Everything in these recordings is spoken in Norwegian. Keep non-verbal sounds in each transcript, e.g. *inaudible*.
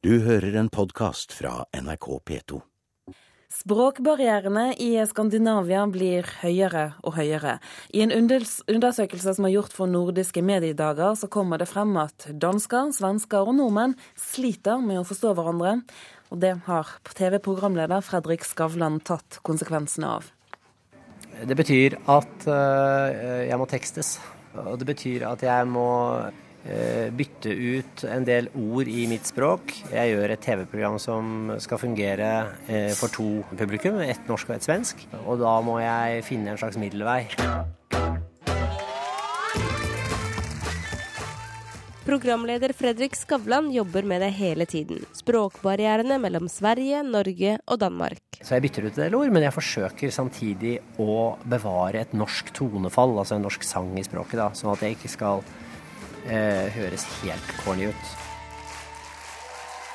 Du hører en podkast fra NRK P2. Språkbarrierene i Skandinavia blir høyere og høyere. I en undersøkelse som er gjort for nordiske mediedager, så kommer det frem at dansker, svensker og nordmenn sliter med å forstå hverandre. Og det har TV-programleder Fredrik Skavlan tatt konsekvensene av. Det betyr at uh, jeg må tekstes. Og det betyr at jeg må Eh, bytte ut en del ord i mitt språk. Jeg gjør et TV-program som skal fungere eh, for to publikum, ett norsk og ett svensk. Og da må jeg finne en slags middelvei. Programleder Fredrik Skavlan jobber med det hele tiden. Språkbarrierene mellom Sverige, Norge og Danmark. Så jeg bytter ut en del ord, men jeg forsøker samtidig å bevare et norsk tonefall, altså en norsk sang i språket, da, sånn at jeg ikke skal eh, høres helt corny ut.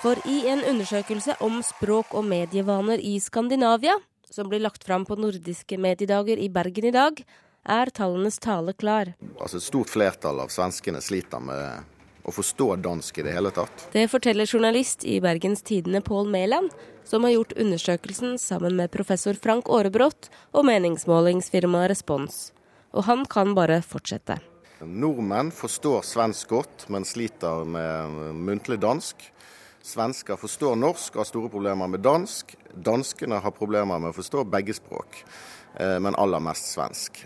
For i en undersøkelse om språk og medievaner i Skandinavia, som blir lagt fram på nordiske mediedager i Bergen i dag, er tallenes tale klar. Altså Et stort flertall av svenskene sliter med å forstå dansk i det hele tatt. Det forteller journalist i Bergens Tidende Pål Mæland, som har gjort undersøkelsen sammen med professor Frank Aarebrot og meningsmålingsfirmaet Respons. Og han kan bare fortsette. Nordmenn forstår svensk godt, men sliter med muntlig dansk. Svensker forstår norsk og har store problemer med dansk. Danskene har problemer med å forstå begge språk, eh, men aller mest svensk.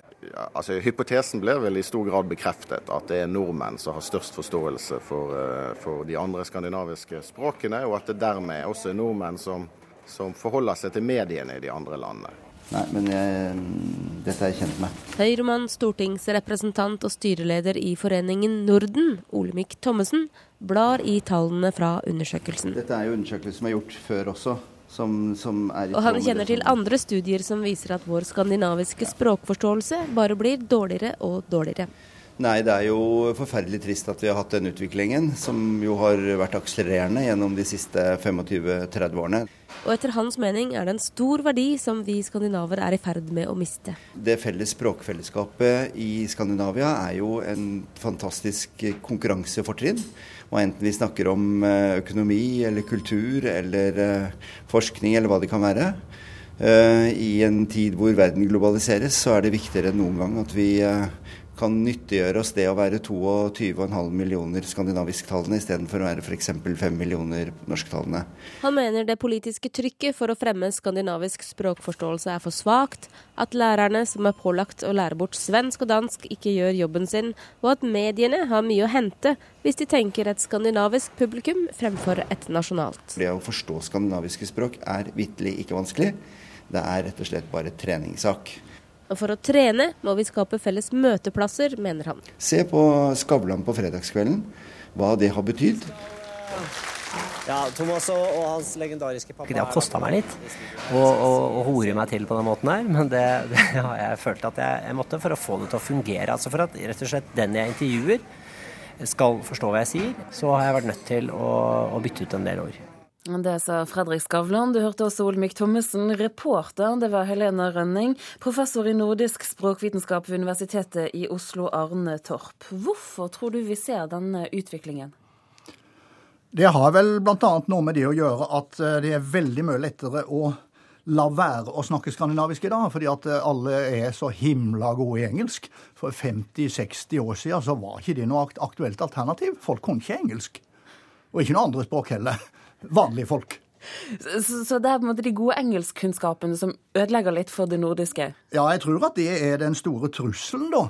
Altså, hypotesen ble vel i stor grad bekreftet, at det er nordmenn som har størst forståelse for, eh, for de andre skandinaviske språkene, og at det dermed også er nordmenn som, som forholder seg til mediene i de andre landene. Nei, men jeg, dette er jeg kjent med. Høyremann, stortingsrepresentant og styreleder i Foreningen Norden, Olemic Thommessen, blar i tallene fra undersøkelsen. Dette er jo undersøkelser som er gjort før også. Som, som og han kjenner til andre studier som viser at vår skandinaviske ja. språkforståelse bare blir dårligere og dårligere. Nei, det er jo forferdelig trist at vi har hatt den utviklingen, som jo har vært akselererende gjennom de siste 25-30 årene. Og etter hans mening er det en stor verdi som vi skandinaver er i ferd med å miste. Det felles språkfellesskapet i Skandinavia er jo en fantastisk konkurransefortrinn. Og enten vi snakker om eh, økonomi eller kultur eller eh, forskning eller hva det kan være. Eh, I en tid hvor verden globaliseres, så er det viktigere enn noen gang at vi kan nyttiggjøre oss det å være 22,5 millioner skandinavisktalende istedenfor å være f.eks. 5 millioner norsktalende. Han mener det politiske trykket for å fremme skandinavisk språkforståelse er for svakt, at lærerne som er pålagt å lære bort svensk og dansk, ikke gjør jobben sin, og at mediene har mye å hente hvis de tenker et skandinavisk publikum fremfor et nasjonalt. Det å forstå skandinaviske språk er vitterlig ikke vanskelig. Det er rett og slett bare treningssak. Og for å trene må vi skape felles møteplasser, mener han. Se på Skavlan på fredagskvelden, hva det har betydd. Ja, Thomas og, og hans legendariske pappa Det har kosta meg litt å, å, å, hore meg til på den måten her, men det, det har jeg følt at jeg, jeg, måtte for å få det til å fungere. Altså For at rett og slett den jeg intervjuer skal forstå hva jeg sier, så har jeg vært nødt til å, å bytte ut en del ord. Det sa Fredrik Skavlan. Du hørte også Olmyk Thommessen. Reporter det var Helena Rønning. Professor i nordisk språkvitenskap ved Universitetet i Oslo, Arne Torp. Hvorfor tror du vi ser denne utviklingen? Det har vel bl.a. noe med det å gjøre at eh, det er veldig mye lettere å la være å snakke skandinavisk i dag, fordi at eh, alle er så himla gode i engelsk. For 50-60 år siden så var ikke det noe aktuelt alternativ. Folk kunne ikke engelsk. Og ikke noe andre språk heller vanlige folk. Så, så, det er på en måte de gode engelskkunnskapene som ødelegger litt for det nordiske? Ja, jeg tror at det er den store trusselen, da.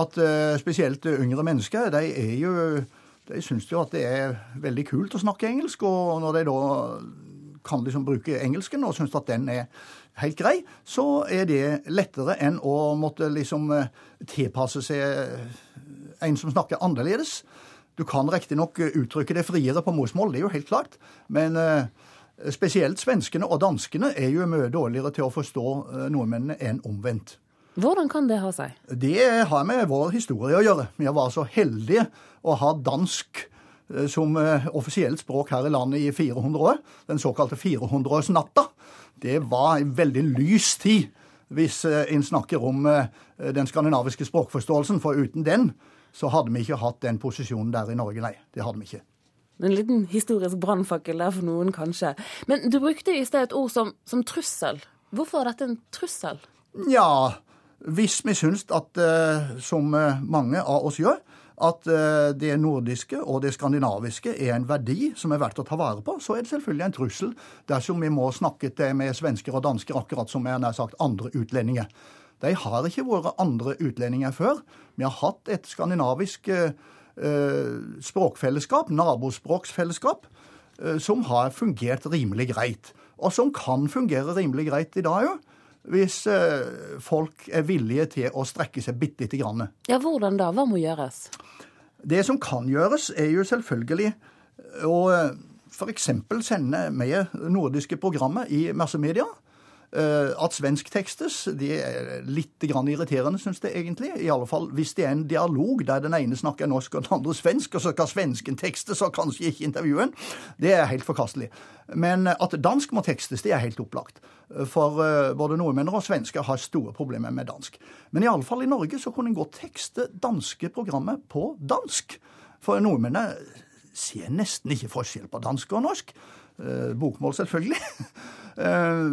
At uh, spesielt yngre mennesker, de er jo De syns jo at det er veldig kult å snakke engelsk, og når de da kan liksom bruke engelsken og syns at den er helt grei, så er det lettere enn å måtte liksom uh, tilpasse seg en som snakker annerledes. Du kan riktignok uttrykke det friere på morsmål, det er jo helt klart. Men eh, spesielt svenskene og danskene er jo mye dårligere til å forstå eh, nordmennene enn omvendt. Hvordan kan det ha seg? Det har med vår historie å gjøre. Vi var så heldige å ha dansk eh, som offisielt språk her i landet i 400 år. Den såkalte 400-årsnatta. Det var en veldig lys tid, hvis en snakker om den skandinaviske språkforståelsen. For uten den så hadde vi ikke hatt den posisjonen der i Norge, nei. Det hadde vi ikke. En liten historisk brannfakkel der for noen, kanskje. Men du brukte i sted et ord som, som trussel. Hvorfor er dette en trussel? Ja, hvis vi syns at, uh, som mange av oss gjør, at uh, det nordiske og det skandinaviske er en verdi som er verdt å ta vare på, så er det selvfølgelig en trussel dersom vi må snakke til med svensker og dansker akkurat som er nær sagt andre utlendinger. De har ikke vært andre utlendinger før. Vi har hatt et skandinavisk eh, språkfellesskap, nabospråksfellesskap, eh, som har fungert rimelig greit. Og som kan fungere rimelig greit i dag òg hvis eh, folk er villige til å strekke seg bitte lite grann. Ja, hvordan da? Hva må gjøres? Det som kan gjøres, er jo selvfølgelig å f.eks. sende med nordiske programmer i massemedia. Eh, at svensk tekstes det er litt irriterende, syns jeg egentlig. I alle fall hvis det er en dialog der den ene snakker norsk og den andre svensk, og så kan svensken tekstes og kanskje ikke intervjuen. Det er helt forkastelig. Men at dansk må tekstes, det er helt opplagt. For eh, både nordmenn og svensker har store problemer med dansk. Men i alle fall i Norge så kunne en godt tekste danske programmet på dansk. For nordmennene ser nesten ikke forskjell på dansk og norsk. Eh, bokmål, selvfølgelig. *laughs* Eh,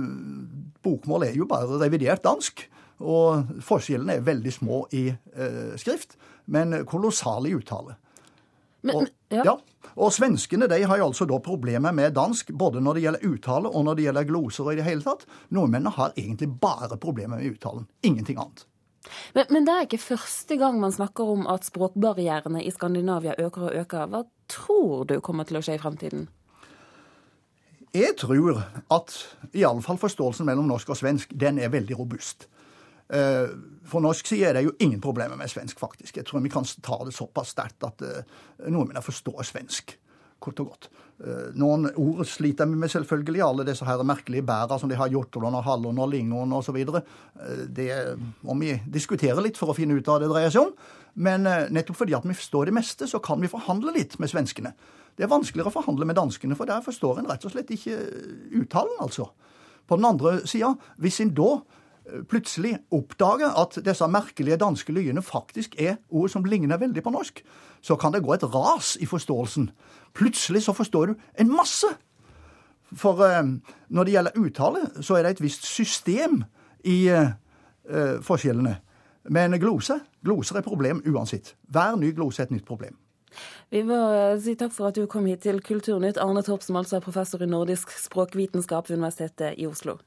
bokmål er jo bare revidert dansk. Og forskjellene er veldig små i eh, skrift, men kolossale i uttale. Men, og, ja. ja. og svenskene de har jo altså da problemer med dansk både når det gjelder uttale og når det gjelder gloser i det hele tatt. Nordmennene har egentlig bare problemer med uttalen. Ingenting annet. Men, men, det er ikke første gang man snakker om at språkbarrierene i Skandinavia øker og øker. Hva tror du kommer til å skje i fremtiden? Jeg tror at iallfall forståelsen mellom norsk og svensk den er veldig robust. Eh, for norsk side er det jo ingen problemer med svensk, faktisk. Jeg tror vi kan ta det såpass sterkt at eh, nordmennene forstår svensk, kort og godt. Eh, noen ord sliter vi med, selvfølgelig. Alle disse her merkelige bæra som de har hjortolon og hallon og lingon osv. Det må vi diskutere litt for å finne ut hva det dreier seg om. Men nettopp fordi at vi forstår det meste, så kan vi forhandle litt med svenskene. Det er vanskeligere å forhandle med danskene, for der forstår en rett og slett ikke uttalen, altså. På den andre sida, hvis en da eh, plutselig oppdager at disse merkelige danske lydene faktisk er ord som ligner veldig på norsk, så kan det gå et ras i forståelsen. Plutselig så forstår du en masse. For uh, når det gjelder uttale, så er det et visst system i uh, forskjellene. Men glose, gloser er problem uansett. Hver ny glose er et nytt problem. Vi må eh, si takk for at du kom hit til Kulturnytt, Arne Torp, som altså er professor i nordisk språkvitenskap ved Universitetet i Oslo.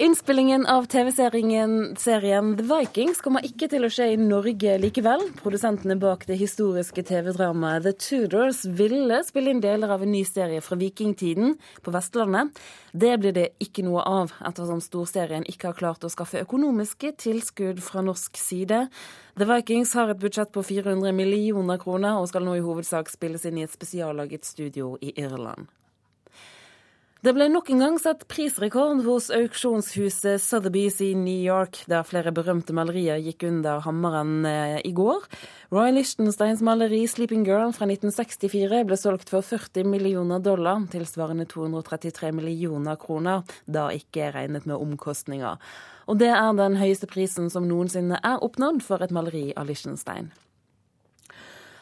Innspillingen av TV-serien The Vikings kommer ikke til å skje i Norge likevel. Produsentene bak det historiske TV-dramaet The Tudors ville spille inn deler av en ny serie fra vikingtiden på Vestlandet. Det blir det ikke noe av, ettersom storserien ikke har klart å skaffe økonomiske tilskudd fra norsk side. The Vikings har et budsjett på 400 millioner kroner og skal nå i hovedsak spilles inn i et spesiallaget studio i Irland. Det ble nok en gang satt prisrekord hos auksjonshuset Sotheby's i New York, der flere berømte malerier gikk under hammeren eh, i går. Roy Lichtensteins maleri 'Sleeping Girl' fra 1964 ble solgt for 40 millioner dollar, tilsvarende 233 millioner kroner, da ikke regnet med omkostninger. Og det er den høyeste prisen som noensinne er oppnådd for et maleri av Lichtenstein.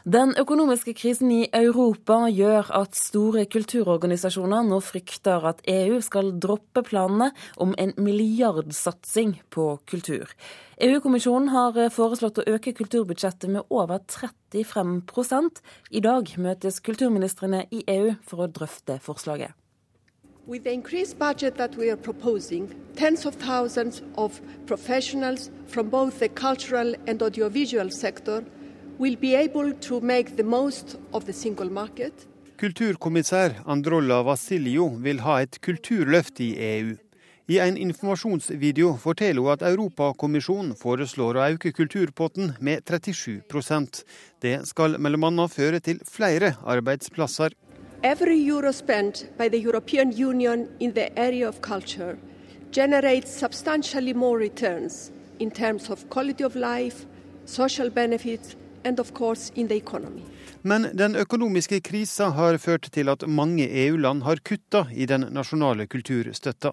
Den økonomiske krisen i Europa gjør at store kulturorganisasjoner nå frykter at EU skal droppe planene om en milliardsatsing på kultur. EU-kommisjonen har foreslått å øke kulturbudsjettet med over 35 I dag møtes kulturministrene i EU for å drøfte forslaget. With the increased budget that we are proposing, tens of thousands of professionals from both the cultural and audiovisual sector will be able to make the most of the single market. Kulturkommissær Androlla Vasilio vil ha et kulturløft i EU. I en informasjonsvideo forteller hun at Europakommisjonen foreslår å øke kulturpotten med 37 Det skal bl.a. føre til flere arbeidsplasser. Every euro spent by the European Union in the area of culture generates substantially more returns in terms of quality of life, social benefits men den økonomiske krisa har ført til at mange EU-land har kutta i den nasjonale kulturstøtta.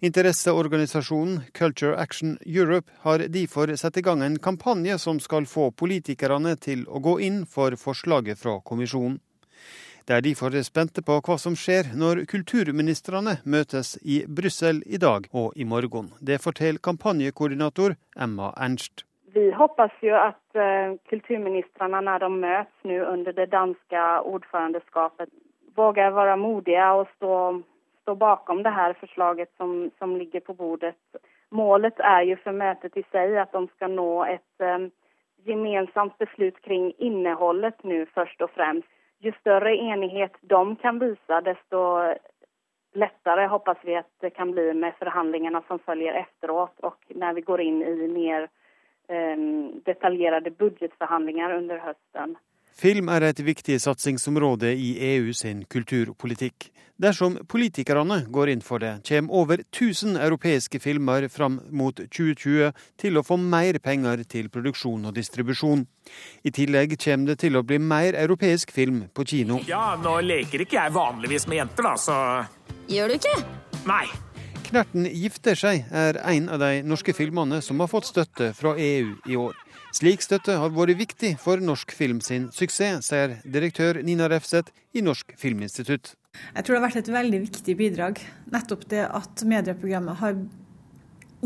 Interesseorganisasjonen Culture Action Europe har derfor satt i gang en kampanje som skal få politikerne til å gå inn for forslaget fra kommisjonen. De er derfor spente på hva som skjer når kulturministrene møtes i Brussel i dag og i morgen. Det forteller kampanjekoordinator Emma Ernst. Vi hoppas ju att eh, när de möts nu under det danska ordförandeskapet vågar vara modiga och stå, stå bakom det här förslaget som, som ligger på bordet. Målet är ju för mötet i sig att de ska nå ett eh, gemensamt beslut kring innehållet nu först och främst. Ju större enighet de kan visa desto lättare hoppas vi att det kan bli med förhandlingarna som följer efteråt och när vi går in i mer detaljerte budsjettforhandlinger under høsten. Film er et viktig satsingsområde i EU sin kulturpolitikk. Dersom politikerne går inn for det, kommer over 1000 europeiske filmer fram mot 2020 til å få mer penger til produksjon og distribusjon. I tillegg kommer det til å bli mer europeisk film på kino. Ja, nå leker ikke jeg vanligvis med jenter, da, så Gjør du ikke? Nei. Knerten gifter seg er en av de norske filmene som har fått støtte fra EU i år. Slik støtte har vært viktig for norsk film sin suksess, sier direktør Nina Refseth i Norsk Filminstitutt. Jeg tror det har vært et veldig viktig bidrag. Nettopp det at medieprogrammet har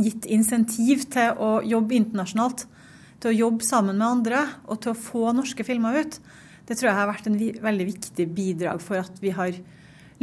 gitt insentiv til å jobbe internasjonalt. Til å jobbe sammen med andre og til å få norske filmer ut. Det tror jeg har vært en veldig viktig bidrag for at vi har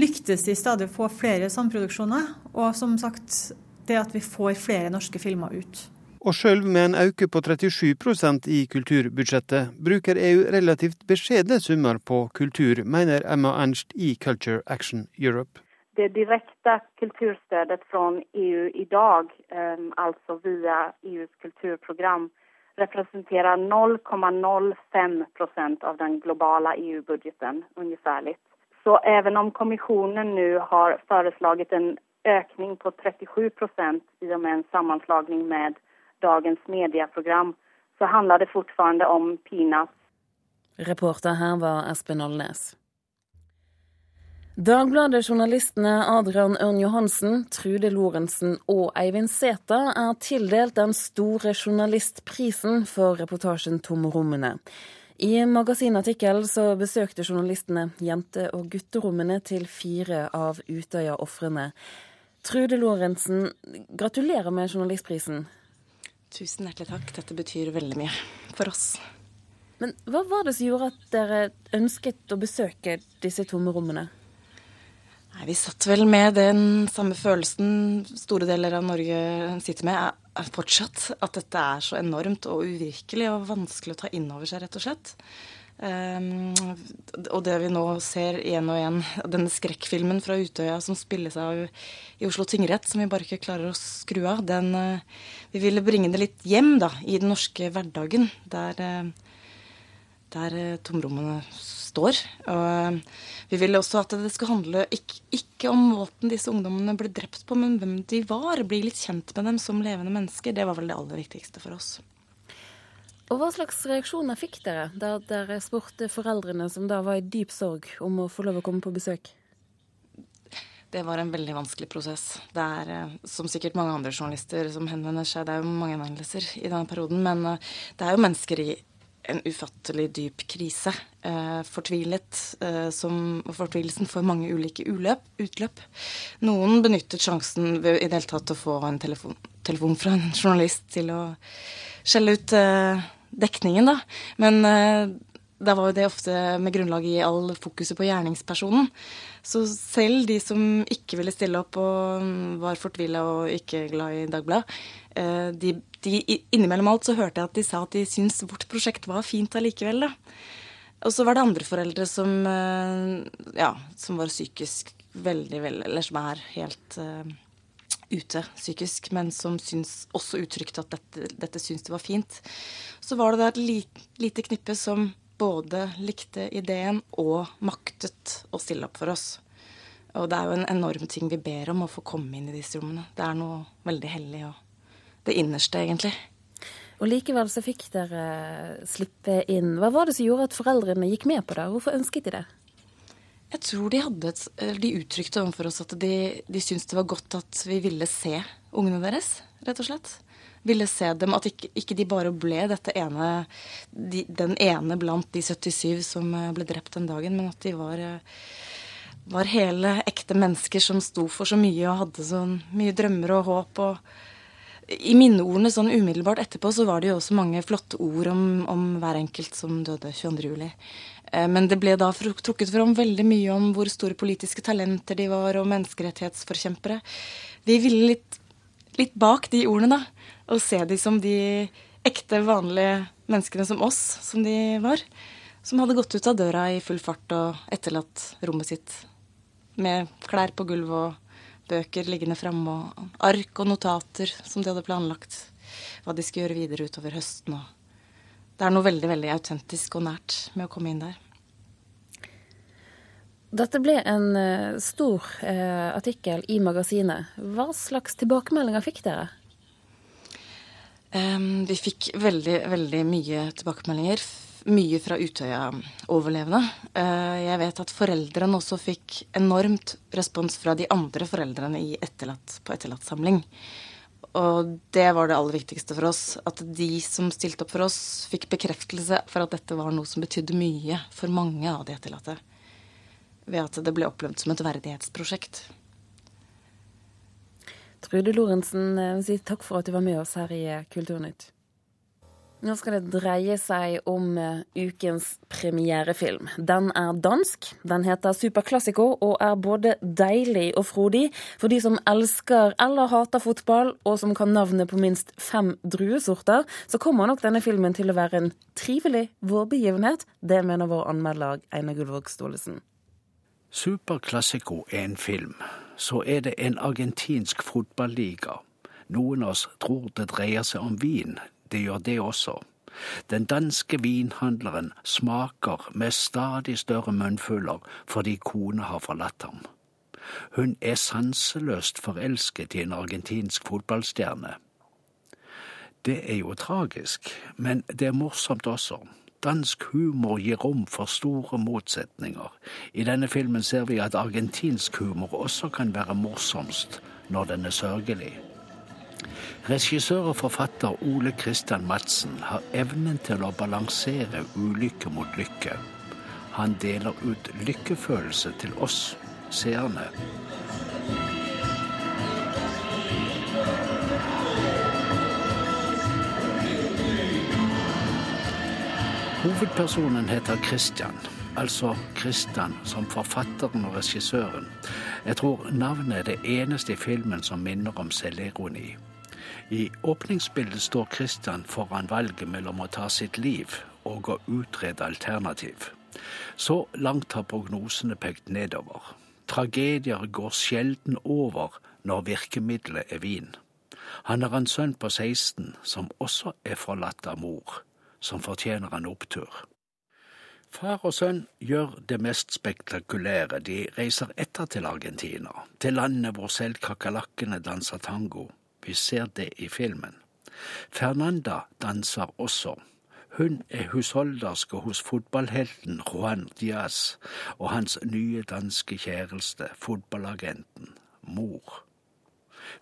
lyktes i stadig å få flere samproduksjoner. Og som sagt, det at vi får flere norske filmer ut. Og sjøl med en økning på 37% i kulturbudsjettet, bruker EU relativt beskjedne summer på kultur, mener Emma Ernst i Culture Action Europe. Det direkte kulturstøtet fra EU i dag, ehm, altså via EUs kulturprogram, representerer 0,05% av den globale EU-budsjetten, omtrent. Så även om kommissionen nu har föreslagit en ökning på 37 procent i och med en sammanslagning med dagens medieprogram, så handler det fortfarande om peanuts. Reporter her var Espen Alnes. Dagbladet-journalistene Adrian Ørn Johansen, Trude Lorentzen og Eivind Sæther er tildelt den store journalistprisen for reportasjen 'Tomrommene'. I magasinartikkelen så besøkte journalistene jente- og gutterommene til fire av Utøya-ofrene. Trude Lorentzen, gratulerer med journalistprisen. Tusen hjertelig takk. Dette betyr veldig mye for oss. Men hva var det som gjorde at dere ønsket å besøke disse tomme rommene? Nei, vi satt vel med den samme følelsen store deler av Norge sitter med, fortsatt at dette er så enormt og uvirkelig og vanskelig å ta inn over seg, rett og slett. Um, og det vi nå ser igjen og igjen, denne skrekkfilmen fra Utøya som spilles av i Oslo tingrett, som vi bare ikke klarer å skru av, den uh, Vi ville bringe det litt hjem, da, i den norske hverdagen, der, uh, der uh, tomrommene står. Og vi ville også at det skulle handle ikke, ikke, om måten disse ungdommene ble drept på, men hvem de var. Bli litt kjent med dem som levende mennesker. Det var vel det aller viktigste for oss. Og Hva slags reaksjoner fikk dere da dere spurte foreldrene som da var i dyp sorg, om å få lov å komme på besøk? Det var en veldig vanskelig prosess. Det er, eh, som sikkert mange andre journalister som henvender seg, det er jo mange henvendelser i denne perioden, men eh, det er jo mennesker i en ufattelig dyp krise. Eh, fortvilet, eh, som fortvilelsen får mange ulike uløp, utløp. Noen benyttet sjansen ved i det hele tatt å få en telefon, telefon, fra en journalist til å skjelle ut eh, dekningen, da. Men eh, da var jo det ofte med grunnlag i all fokuset på gjerningspersonen. Så selv de som ikke ville stille opp og var fortvila og ikke glad i Dagbladet, eh, de, de, innimellom alt så hørte jeg at de sa at de syntes vårt prosjekt var fint allikevel. da. Og så var det andre foreldre som, eh, ja, som var psykisk veldig, veldig Eller som er helt uh, ute psykisk, men som syns, også uttrykte at dette, dette syns det var fint. Så var det da et li, lite knippe som både likte ideen og maktet å stille opp for oss. Og det er jo en enorm ting vi ber om, å få komme inn i disse rommene. Det er noe veldig hellig og det innerste, egentlig. Og likevel så fikk dere slippe inn. Hva var det som gjorde at foreldrene gikk med på det? Hvorfor ønsket de det? Jeg tror de, et, de uttrykte overfor oss at de, de syntes det var godt at vi ville se ungene deres, rett og slett. Ville se dem. At ikke, ikke de bare ble ene, de, den ene blant de 77 som eh, ble drept den dagen, men at de var, eh, var hele, ekte mennesker som sto for så mye og hadde så mye drømmer og håp. og i minneordene sånn umiddelbart etterpå så var det jo også mange flotte ord om, om hver enkelt som døde 22.07. Eh, men det ble da trukket fram veldig mye om hvor store politiske talenter de var, og menneskerettighetsforkjempere. Vi ville litt, litt bak de ordene, da. Og se de som de ekte, vanlige menneskene som oss, som de var. Som hadde gått ut av døra i full fart og etterlatt rommet sitt med klær på gulvet og bøker liggende framme og ark og notater som de hadde planlagt hva de skulle gjøre videre utover høsten. og det er noe veldig veldig autentisk og nært med å komme inn der. Dette ble en uh, stor uh, artikkel i magasinet. Hva slags tilbakemeldinger fikk dere? Um, vi fikk veldig, veldig mye tilbakemeldinger. Mye fra Utøya-overlevende. Uh, jeg vet at foreldrene også fikk enormt respons fra de andre foreldrene etterlatt, på etterlattsamling. Og det var det aller viktigste for oss. At de som stilte opp for oss, fikk bekreftelse for at dette var noe som betydde mye for mange av de etterlatte. Ved at det ble opplevd som et verdighetsprosjekt. Trude Lorentzen, eh, si takk for at du var med oss her i eh, Kulturnytt. Nå skal det dreie seg om eh, ukens premierefilm. Den er dansk. Den heter Superklassiko og er både deilig og frodig for de som elsker eller hater fotball, og som kan navnet på minst fem druesorter. Så kommer nok denne filmen til å være en trivelig vårbegivenhet. Det mener vår anmelder Einar Gullvåg Staalesen. Superklassiko er en film. Så er det en argentinsk fotballiga. Noen av oss tror det dreier seg om vin det gjør det også. Den danske vinhandleren smaker med stadig større munnfuller fordi kona har forlatt ham. Hun er sanseløst forelsket i en argentinsk fotballstjerne. Det er jo tragisk, men det er morsomt også. Dansk humor gir rom for store motsetninger. I denne filmen ser vi at argentinsk humor også kan være morsomst når den er sørgelig. Regissør og forfatter Ole Christian Madsen har evnen til å balansere ulykke mot lykke. Han deler ut lykkefølelse til oss seerne. Hovedpersonen heter Christian, altså Christian som forfatteren og regissøren. Jeg tror navnet er det eneste i filmen som minner om selvironi. I åpningsbildet står Christian foran valget mellom å ta sitt liv og å utrede alternativ. Så langt har prognosene pekt nedover. Tragedier går sjelden over når virkemidlet er vin. Han har en sønn på 16 som også er forlatt av mor, som fortjener en opptur. Far og sønn gjør det mest spektakulære. De reiser etter til Argentina, til landet hvor selv kakerlakkene danser tango. Vi ser det i filmen. Fernanda danser også. Hun er husholderske hos fotballhelten Juan Diaz og hans nye danske kjæreste, fotballagenten, mor.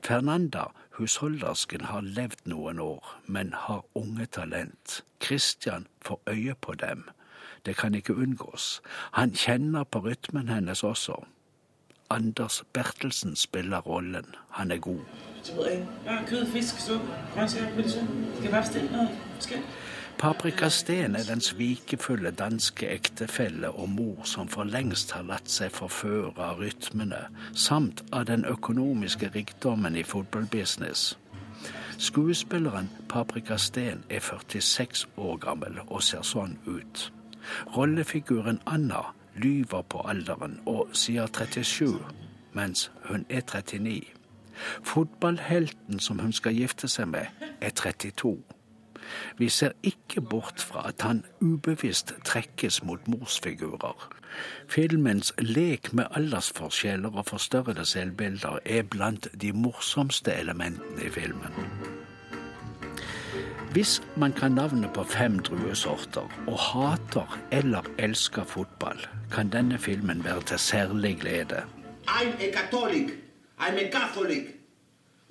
Fernanda, husholdersken, har levd noen år, men har unge talent. Christian får øye på dem. Det kan ikke unngås. Han kjenner på rytmen hennes også. Anders Bertelsen spiller rollen. Han er god. Paprikasten er den svikefulle danske ektefelle og mor som for lengst har latt seg forføre av rytmene, samt av den økonomiske rikdommen i fotballbusiness. Skuespilleren Paprika Steen er 46 år gammel og ser sånn ut. Rollefiguren Anna lyver på alderen og sier 37, mens hun er 39. Fotballhelten som hun skal gifte seg med, er 32. Vi ser ikke bort fra at han ubevisst trekkes mot morsfigurer. Filmens lek med aldersforskjeller og forstørrede selvbilder er blant de morsomste elementene i filmen. Hvis man kan navnet på fem druesorter og hater eller elsker fotball, kan denne filmen være til særlig glede. I'm a Catholic. I'm a Catholic.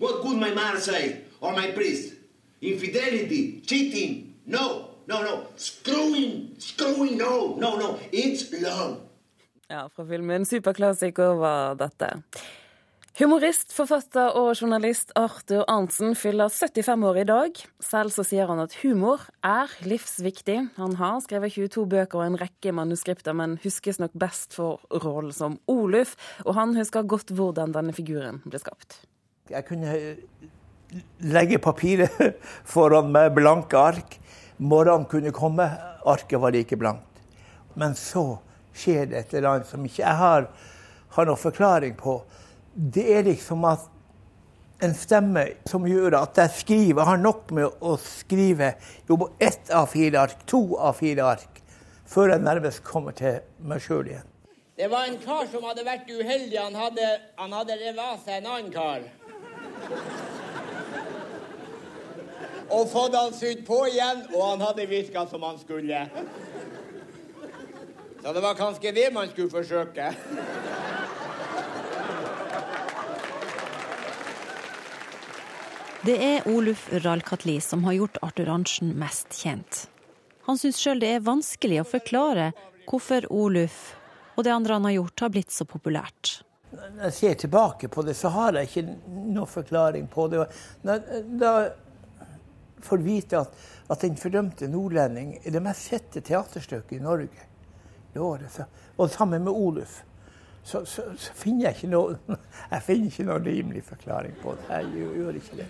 What could my mother say or my priest? Infidelity, cheating, no, no, no. Screwing, screwing, no, no, no. It's love. Ja, fra filmen Superklassiker var dette. Humorist, forfatter og journalist Arthur Arntzen fyller 75 år i dag. Selv så sier han at humor er livsviktig. Han har skrevet 22 bøker og en rekke manuskripter, men huskes nok best for rollen som Oluf. Og han husker godt hvordan denne figuren ble skapt. Jeg kunne legge papiret *laughs* foran meg, blanke ark. Morgenen kunne komme, arket var like blankt. Men så skjer det et eller annet som ikke jeg har, har noen forklaring på. Det er liksom at en stemme som gjør at jeg skriver, jeg har nok med å skrive jo på ett av fire ark, to av fire ark, før jeg nærmest kommer til meg sjøl igjen. Det var en kar som hadde vært uheldig. Han hadde, han hadde revet seg en annen kar. Og fått han sydd på igjen, og han hadde virka som han skulle. Så det var kanskje det man skulle forsøke. Det er Oluf Ralkatli som har gjort Arthur Arntzen mest kjent. Han syns sjøl det er vanskelig å forklare hvorfor Oluf og det andre han har gjort, har blitt så populært. Når jeg ser tilbake på det, så har jeg ikke noen forklaring på det. Da får vite at, at 'Den fordømte nordlending' er det mest sette teaterstykket i Norge i året. Så, og sammen med Oluf. Så, så, så, finner jeg ikke noe *laughs* jeg finner ikke noen rimelig forklaring på det. Jeg gjør ikke det.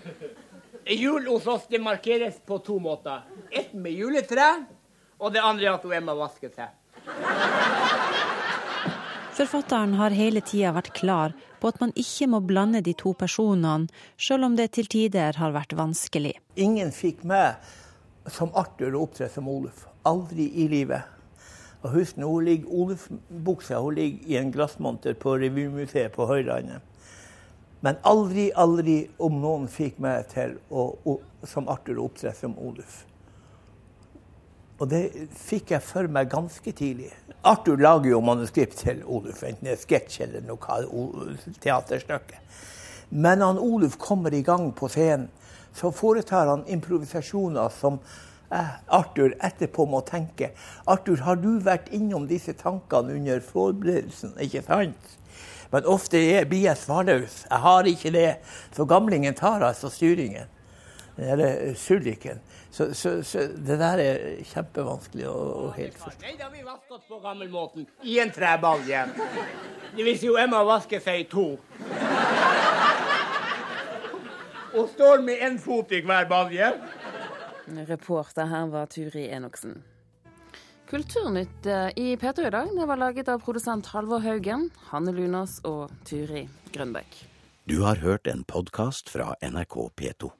Jul hos oss det markeres på to måter. Ett med juletre, og det andre at er med å vasker seg. Forfatteren har hele tida vært klar på at man ikke må blande de to personene, selv om det til tider har vært vanskelig. Ingen fikk meg som Arthur å opptre som Oluf. Aldri i livet. Og husk nå, hun ligger Oluf-buksa hun ligger i en glassmonter på Revymuseet på Høylandet. Men aldri, aldri om noen fikk meg til å, som Arthur å opptre som Oluf. Og det fikk jeg for meg ganske tidlig. Arthur lager jo manuskript til Oluf, enten det er sketsj eller noe teaterstykke. Men når Oluf kommer i gang på scenen, så foretar han improvisasjoner som eh, Arthur etterpå må tenke. Arthur, har du vært innom disse tankene under forberedelsen, ikke sant? Men ofte blir jeg svarløs. Jeg har ikke det. Så gamlingen tar altså styringen. Eller sulliken. Så, så, så, det der er kjempevanskelig å, å helt forstå. Nei, da har vi vasket oss på gammelmåten. I en trebalje. Det vil si jo Emma vasker seg i to. Og står med én fot i hver balje. Reporter her var Turi Enoksen. Kulturnytt eh, i P2 i dag det var laget av produsent Halvor Haugen, Hanne Lunås og Turi Grønbekk. Du har hørt en podkast fra NRK P2.